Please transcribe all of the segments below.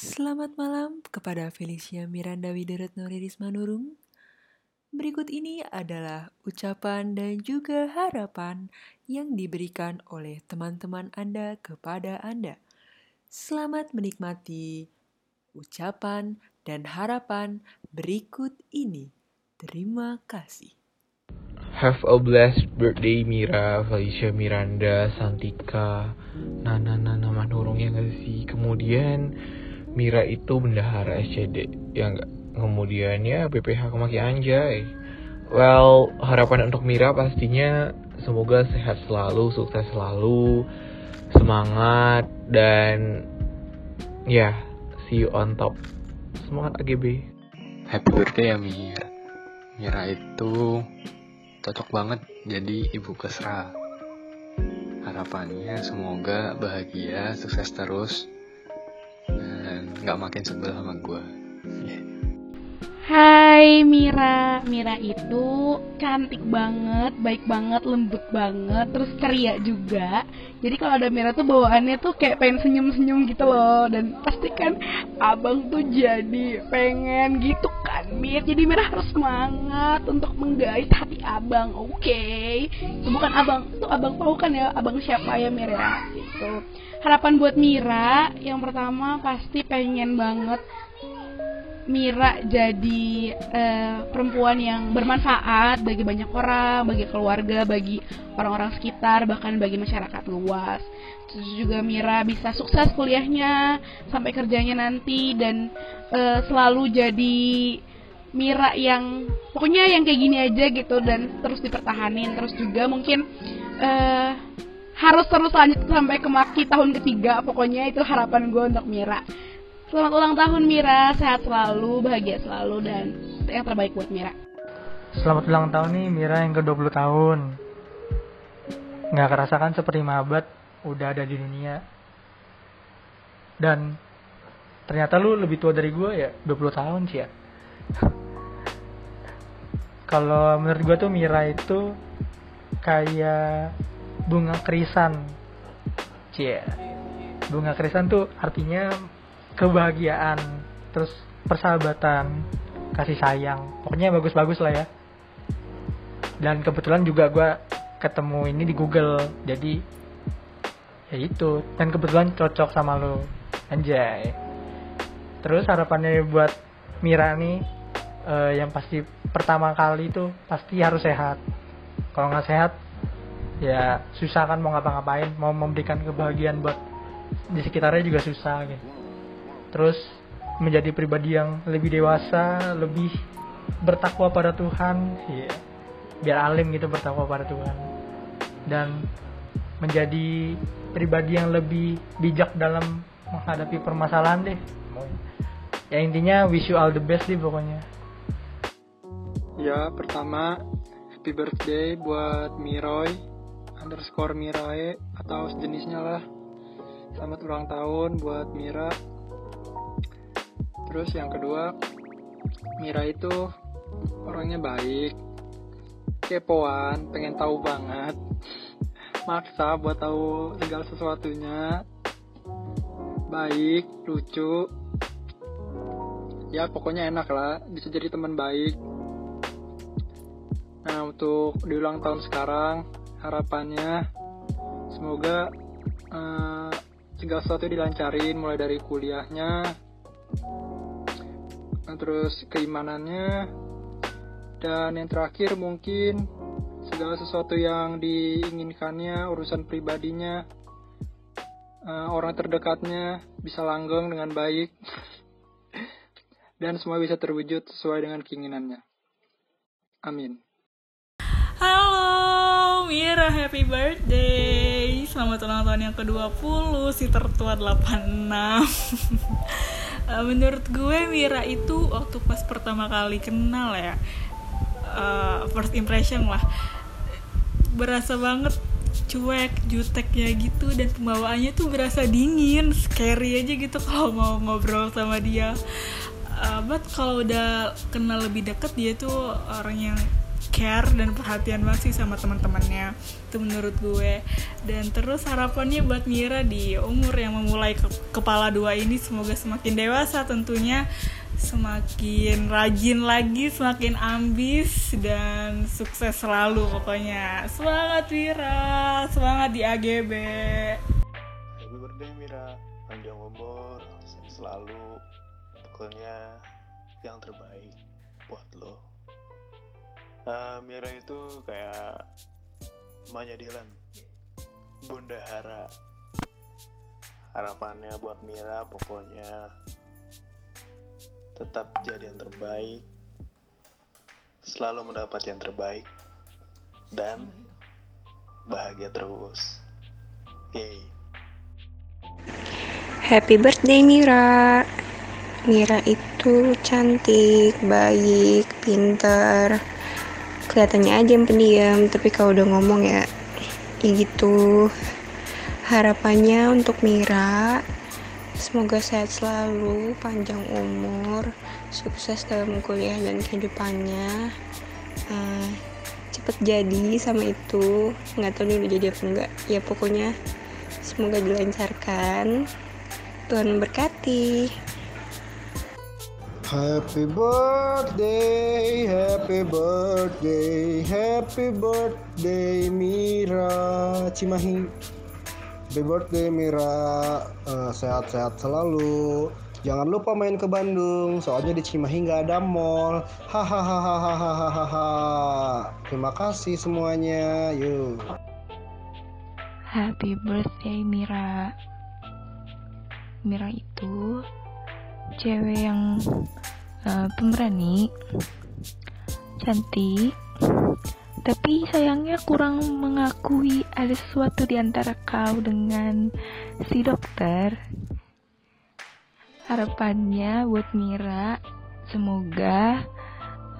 Selamat malam kepada Felicia Miranda Wideretno Ririsma Nurung. Berikut ini adalah ucapan dan juga harapan yang diberikan oleh teman-teman Anda kepada Anda. Selamat menikmati ucapan dan harapan berikut ini. Terima kasih. Have a blessed birthday Mira, Felicia Miranda, Santika, Nana Nana Manurung ya gak sih? Kemudian Mira itu bendahara SCD ya enggak? Kemudian ya BPH kemaki anjay. Well, harapan untuk Mira pastinya semoga sehat selalu, sukses selalu, semangat dan ya see you on top. Semangat AGB. Happy birthday ya Mira. Mira itu cocok banget jadi ibu kesra. Harapannya semoga bahagia, sukses terus, nggak makin sebel sama gue. Hai Mira, Mira itu cantik banget, baik banget, lembut banget, terus ceria juga. Jadi kalau ada Mira tuh bawaannya tuh kayak pengen senyum-senyum gitu loh dan pasti kan abang tuh jadi pengen gitu kan Mir. Jadi Mira harus semangat untuk menggait hati abang, oke? Okay? Bukan abang, tuh abang tahu kan ya abang siapa ya Mira gitu. Harapan buat Mira yang pertama pasti pengen banget Mira jadi uh, perempuan yang bermanfaat bagi banyak orang, bagi keluarga, bagi orang-orang sekitar, bahkan bagi masyarakat luas. Terus juga Mira bisa sukses kuliahnya sampai kerjanya nanti dan uh, selalu jadi Mira yang pokoknya yang kayak gini aja gitu dan terus dipertahanin. Terus juga mungkin uh, harus terus lanjut sampai ke Maki tahun ketiga. Pokoknya itu harapan gue untuk Mira. Selamat ulang tahun Mira, sehat selalu, bahagia selalu dan yang terbaik buat Mira. Selamat ulang tahun nih Mira yang ke-20 tahun. Nggak kerasa kan seperti mabat udah ada di dunia. Dan ternyata lu lebih tua dari gue ya, 20 tahun sih ya. Kalau menurut gue tuh Mira itu kayak bunga krisan. Cie. Bunga krisan tuh artinya kebahagiaan, terus persahabatan, kasih sayang. Pokoknya bagus-bagus lah ya. Dan kebetulan juga gue ketemu ini di Google, jadi ya itu. Dan kebetulan cocok sama lo, anjay. Terus harapannya buat Mira nih, uh, yang pasti pertama kali itu pasti harus sehat. Kalau nggak sehat, ya susah kan mau ngapa-ngapain, mau memberikan kebahagiaan buat di sekitarnya juga susah gitu terus menjadi pribadi yang lebih dewasa, lebih bertakwa pada Tuhan, ya. biar alim gitu bertakwa pada Tuhan, dan menjadi pribadi yang lebih bijak dalam menghadapi permasalahan deh. Ya intinya wish you all the best deh pokoknya. Ya pertama happy birthday buat Miroy underscore Mirae atau sejenisnya lah. Selamat ulang tahun buat Mira terus yang kedua Mira itu orangnya baik kepoan pengen tahu banget maksa buat tahu segala sesuatunya baik lucu. Ya pokoknya enak lah bisa jadi teman baik. Nah untuk di ulang tahun sekarang harapannya semoga uh, segala sesuatu dilancarin mulai dari kuliahnya terus keimanannya. Dan yang terakhir mungkin segala sesuatu yang diinginkannya urusan pribadinya uh, orang terdekatnya bisa langgeng dengan baik. Dan semua bisa terwujud sesuai dengan keinginannya. Amin. Halo Mira happy birthday. Selamat ulang tahun yang ke-20 si tertua 86 uh, menurut gue Mira itu waktu pas pertama kali kenal ya uh, first impression lah. Berasa banget cuek juteknya gitu dan pembawaannya tuh berasa dingin scary aja gitu kalau mau ngobrol sama dia. Uh, but kalau udah kenal lebih deket dia tuh orang yang care dan perhatian banget sih sama teman-temannya itu menurut gue dan terus harapannya buat Mira di umur yang memulai ke kepala dua ini semoga semakin dewasa tentunya semakin rajin lagi, semakin ambis dan sukses selalu pokoknya. Semangat Mira, semangat di AGB. Happy birthday Mira, panjang umur, selalu pokoknya yang terbaik buat lo. Uh, Mira itu kayak emaknya Dylan, Bunda Hara. Harapannya buat Mira pokoknya tetap jadi yang terbaik, selalu mendapat yang terbaik, dan bahagia terus. Yay. Happy birthday Mira. Mira itu cantik, baik, pinter. Kelihatannya aja yang pendiam, tapi kalau udah ngomong ya, ya gitu. Harapannya untuk Mira Semoga sehat selalu, panjang umur, sukses dalam kuliah dan kehidupannya. Uh, cepet jadi sama itu, nggak tahu nih udah jadi apa enggak. Ya pokoknya semoga dilancarkan. Tuhan memberkati. Happy birthday, happy birthday, happy birthday Mira Cimahi. Happy birthday Mira, uh, sehat-sehat selalu. Jangan lupa main ke Bandung, soalnya di Cimahi nggak ada mall. Hahaha. Terima kasih semuanya. Yuk. Happy birthday Mira. Mira itu cewek yang uh, pemberani, cantik, tapi sayangnya kurang mengakui ada sesuatu di antara kau dengan si dokter. Harapannya buat Mira, semoga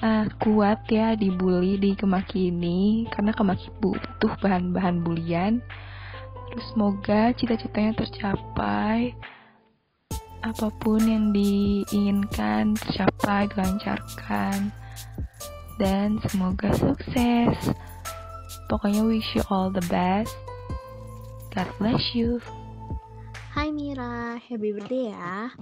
uh, kuat ya dibully di kemaki ini, karena kemaki butuh bahan-bahan bulian. Terus semoga cita-citanya tercapai, apa pun yang diinginkan tercapai, dilancarkan dan semoga sukses. Pokoknya wish you all the best. God bless you. Hai Mira, happy birthday ya.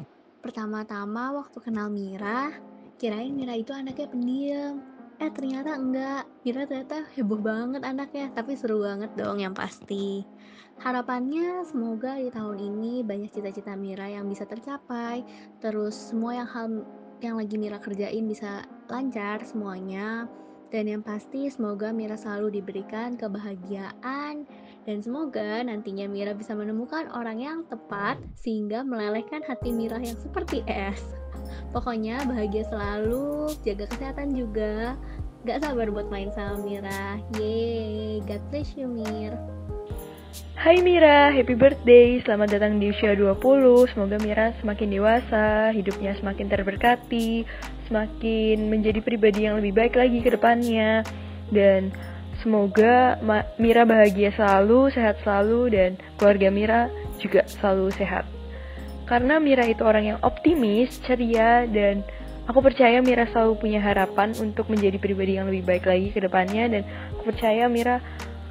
Pertama-tama waktu kenal Mira, kirain Mira itu anaknya pendiam. Eh ternyata enggak, Mira ternyata heboh banget anaknya, tapi seru banget dong yang pasti. Harapannya semoga di tahun ini banyak cita-cita Mira yang bisa tercapai, terus semua yang hal yang lagi Mira kerjain bisa lancar semuanya. Dan yang pasti semoga Mira selalu diberikan kebahagiaan dan semoga nantinya Mira bisa menemukan orang yang tepat sehingga melelehkan hati Mira yang seperti es. Pokoknya bahagia selalu, jaga kesehatan juga. Gak sabar buat main sama Mira. Yeay, God bless you Mir. Hai Mira, happy birthday. Selamat datang di usia 20. Semoga Mira semakin dewasa, hidupnya semakin terberkati, semakin menjadi pribadi yang lebih baik lagi ke depannya. Dan semoga Mira bahagia selalu, sehat selalu, dan keluarga Mira juga selalu sehat. Karena Mira itu orang yang optimis, ceria, dan aku percaya Mira selalu punya harapan untuk menjadi pribadi yang lebih baik lagi ke depannya. Dan aku percaya Mira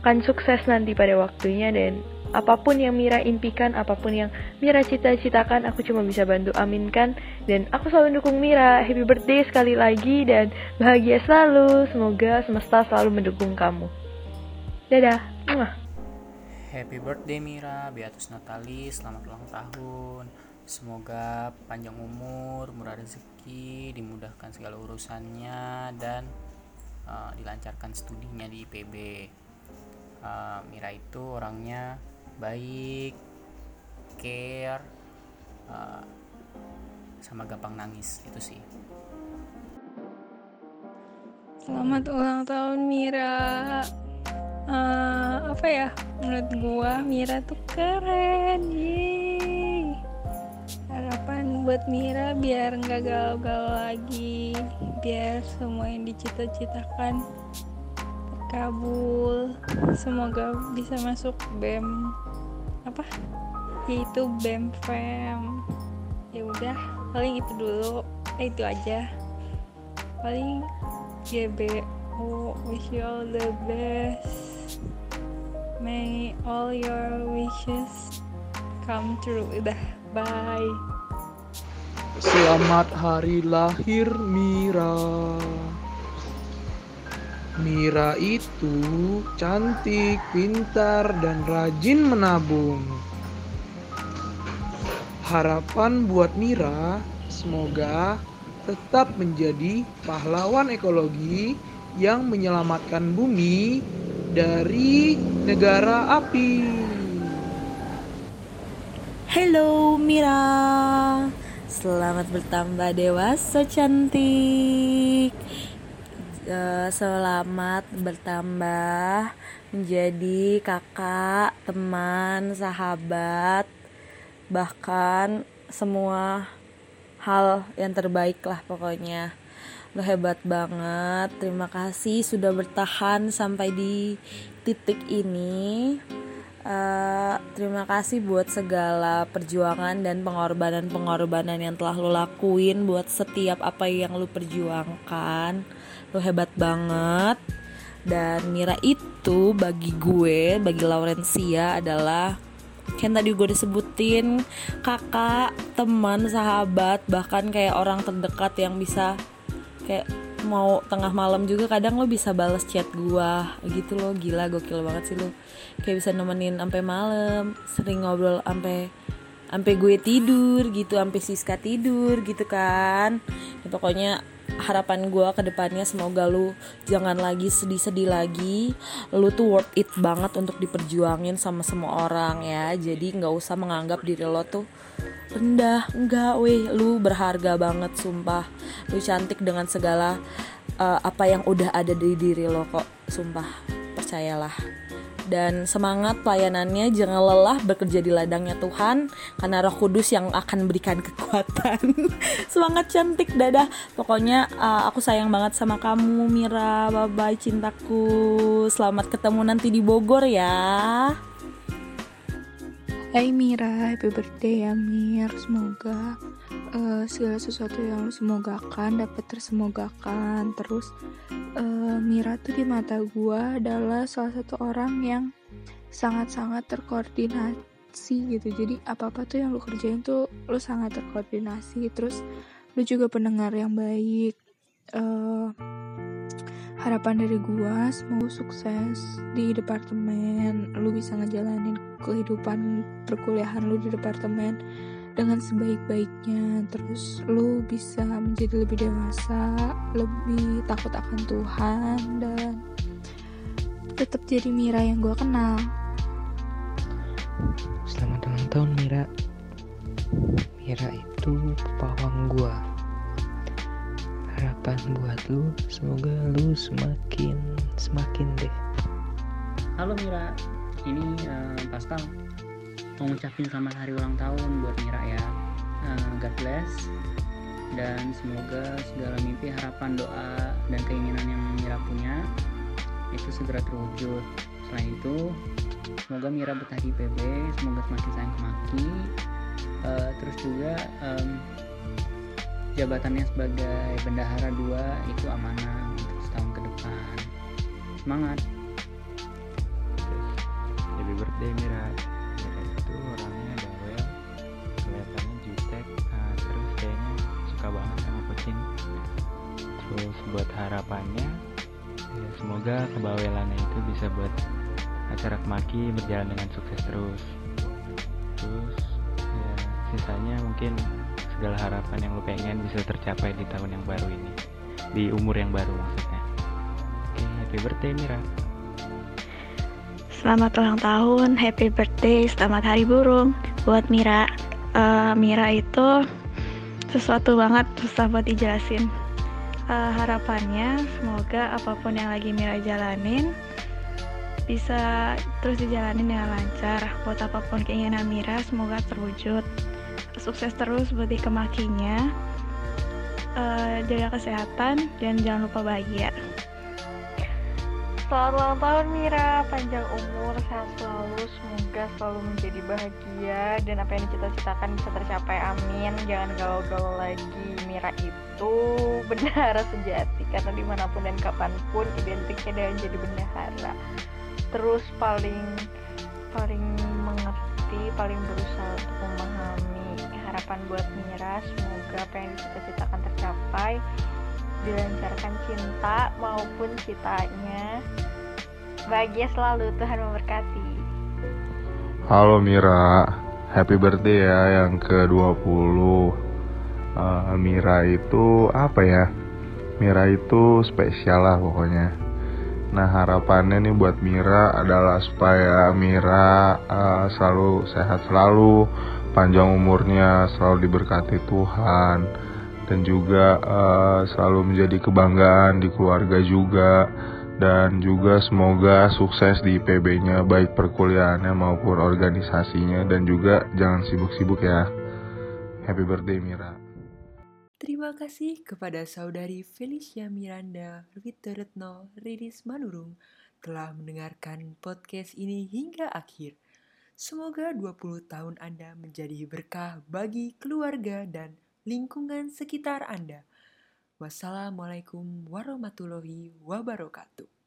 akan sukses nanti pada waktunya dan apa pun yang Mira impikan, apa pun yang Mira cita-citakan, aku cuma bisa bantu aminkan dan aku selalu dukung Mira. Happy birthday sekali lagi dan bahagia selalu. Semoga semesta selalu mendukung kamu. Dadah. Happy birthday Mira, Beatus Natalis, selamat ulang tahun. Semoga panjang umur, murah rezeki, dimudahkan segala urusannya dan uh, dilancarkan studinya di IPB uh, Mira itu orangnya baik care uh, sama gampang nangis itu sih. Selamat ulang tahun Mira. Uh, apa ya? Menurut gua Mira tuh keren Yeay. Buat Mira biar nggak galau-galau lagi biar semua yang dicita-citakan kabul semoga bisa masuk bem apa? Yaitu bem fem ya udah paling itu dulu. Eh, itu aja. Paling GB aku wish you all the best. May all your wishes come true. Udah bye Selamat hari lahir Mira. Mira itu cantik, pintar, dan rajin menabung. Harapan buat Mira, semoga tetap menjadi pahlawan ekologi yang menyelamatkan bumi dari negara api. Hello Mira Selamat bertambah dewasa cantik. Eh, Selamat bertambah menjadi kakak, teman, sahabat Bahkan semua hal yang terbaik lah pokoknya. Lo hebat banget. Terima kasih sudah bertahan sampai di titik ini Eh, terima kasih buat segala perjuangan dan pengorbanan-pengorbanan yang telah lo lakuin buat setiap apa yang lo perjuangkan. Lo hebat banget. Dan Mira itu bagi gue, bagi Laurencia adalah yang tadi gue disebutin kakak, teman, sahabat, bahkan kayak orang terdekat yang bisa kayak mau tengah malam juga kadang lo bisa balas chat gua. Gitu lo gila gokil banget sih lo. Kayak bisa nemenin sampai malam sering ngobrol sampai sampai gue tidur gitu sampai Siska tidur gitu kan. Ya, pokoknya harapan gue ke depannya semoga lu jangan lagi sedih-sedih lagi. Lu tuh worth it banget untuk diperjuangin sama semua orang ya. Jadi nggak usah menganggap diri lo tuh rendah. Enggak weh. Lu berharga banget sumpah. Lu cantik dengan segala uh, apa yang udah ada di diri lo kok sumpah. Percayalah. Dan semangat pelayanannya jangan lelah bekerja di ladangnya Tuhan karena Roh Kudus yang akan berikan kekuatan. Semangat cantik dadah. Pokoknya uh, aku sayang banget sama kamu Mira. Bye bye cintaku. Selamat ketemu nanti di Bogor ya Hai Mira, happy birthday ya Mir. Semoga uh, segala sesuatu yang lu semogakan dapat tersemogakan. Terus uh, Mira tuh di mata gua adalah salah satu orang yang sangat-sangat terkoordinasi gitu. Jadi apa-apa tuh yang lu kerjain tuh lu sangat terkoordinasi. Terus lu juga pendengar yang baik. Uh, harapan dari gua semoga sukses di departemen. Lu bisa ngejalanin kehidupan perkuliahan lu di departemen dengan sebaik-baiknya. Terus lu bisa menjadi lebih dewasa lebih takut akan Tuhan dan tetap jadi Mira yang gua kenal. Selamat ulang tahun Mira. Mira itu pawang gua harapan buat lu semoga lu semakin semakin deh Halo Mira, ini uh, Pascal mau ngucapin selamat hari ulang tahun buat Mira ya. Uh, God bless dan semoga segala mimpi, harapan, doa dan keinginan yang Mira punya itu segera terwujud. Selain itu, semoga Mira betah di PB, semoga semakin sayang ke Maki. Uh, terus juga um, jabatannya sebagai bendahara dua itu amanah untuk setahun ke depan. Semangat! Happy birthday Mira Mira itu orangnya bawel kelihatannya jutek nah, terus kayaknya suka banget sama kucing terus buat harapannya ya semoga kebawelannya itu bisa buat acara kemaki berjalan dengan sukses terus terus ya sisanya mungkin segala harapan yang lu pengen bisa tercapai di tahun yang baru ini di umur yang baru maksudnya oke happy birthday Mira Selamat ulang tahun, happy birthday, selamat hari burung buat Mira. Uh, Mira itu sesuatu banget susah buat dijelasin. Uh, harapannya semoga apa pun yang lagi Mira jalanin bisa terus dijalanin dengan lancar. Buat apa pun keinginan Mira semoga terwujud. Sukses terus buat kemakinya. Uh, jaga kesehatan dan jangan lupa bahagia. Selamat ulang tahun Mira, panjang umur, sehat selalu, semoga selalu menjadi bahagia dan apa yang dicita-citakan bisa tercapai, amin. Jangan galau-galau lagi, Mira itu bendahara sejati karena di mana pun dan kapan pun identiknya dengan jadi bendahara. Terus paling paling mengerti, paling berusaha untuk memahami harapan buat Mira, semoga apa yang dicita-citakan tercapai dilancarkan cinta maupun citanya. Bahagia selalu, Tuhan memberkati. Halo Mira, happy birthday ya yang ke-20 uh, Mira itu apa ya? Mira itu spesial lah pokoknya Nah harapannya nih buat Mira adalah supaya Mira uh, selalu sehat selalu Panjang umurnya, selalu diberkati Tuhan dan juga uh, selalu menjadi kebanggaan di keluarga juga dan juga semoga sukses di IPB-nya baik perkuliahannya maupun organisasinya dan juga jangan sibuk-sibuk ya. Happy birthday Mira. Terima kasih kepada saudari Felicia Miranda Witeretno Riris Manurung telah mendengarkan podcast ini hingga akhir. Semoga 20 tahun Anda menjadi berkah bagi keluarga dan lingkungan sekitar Anda. Wassalamualaikum warahmatullahi wabarakatuh.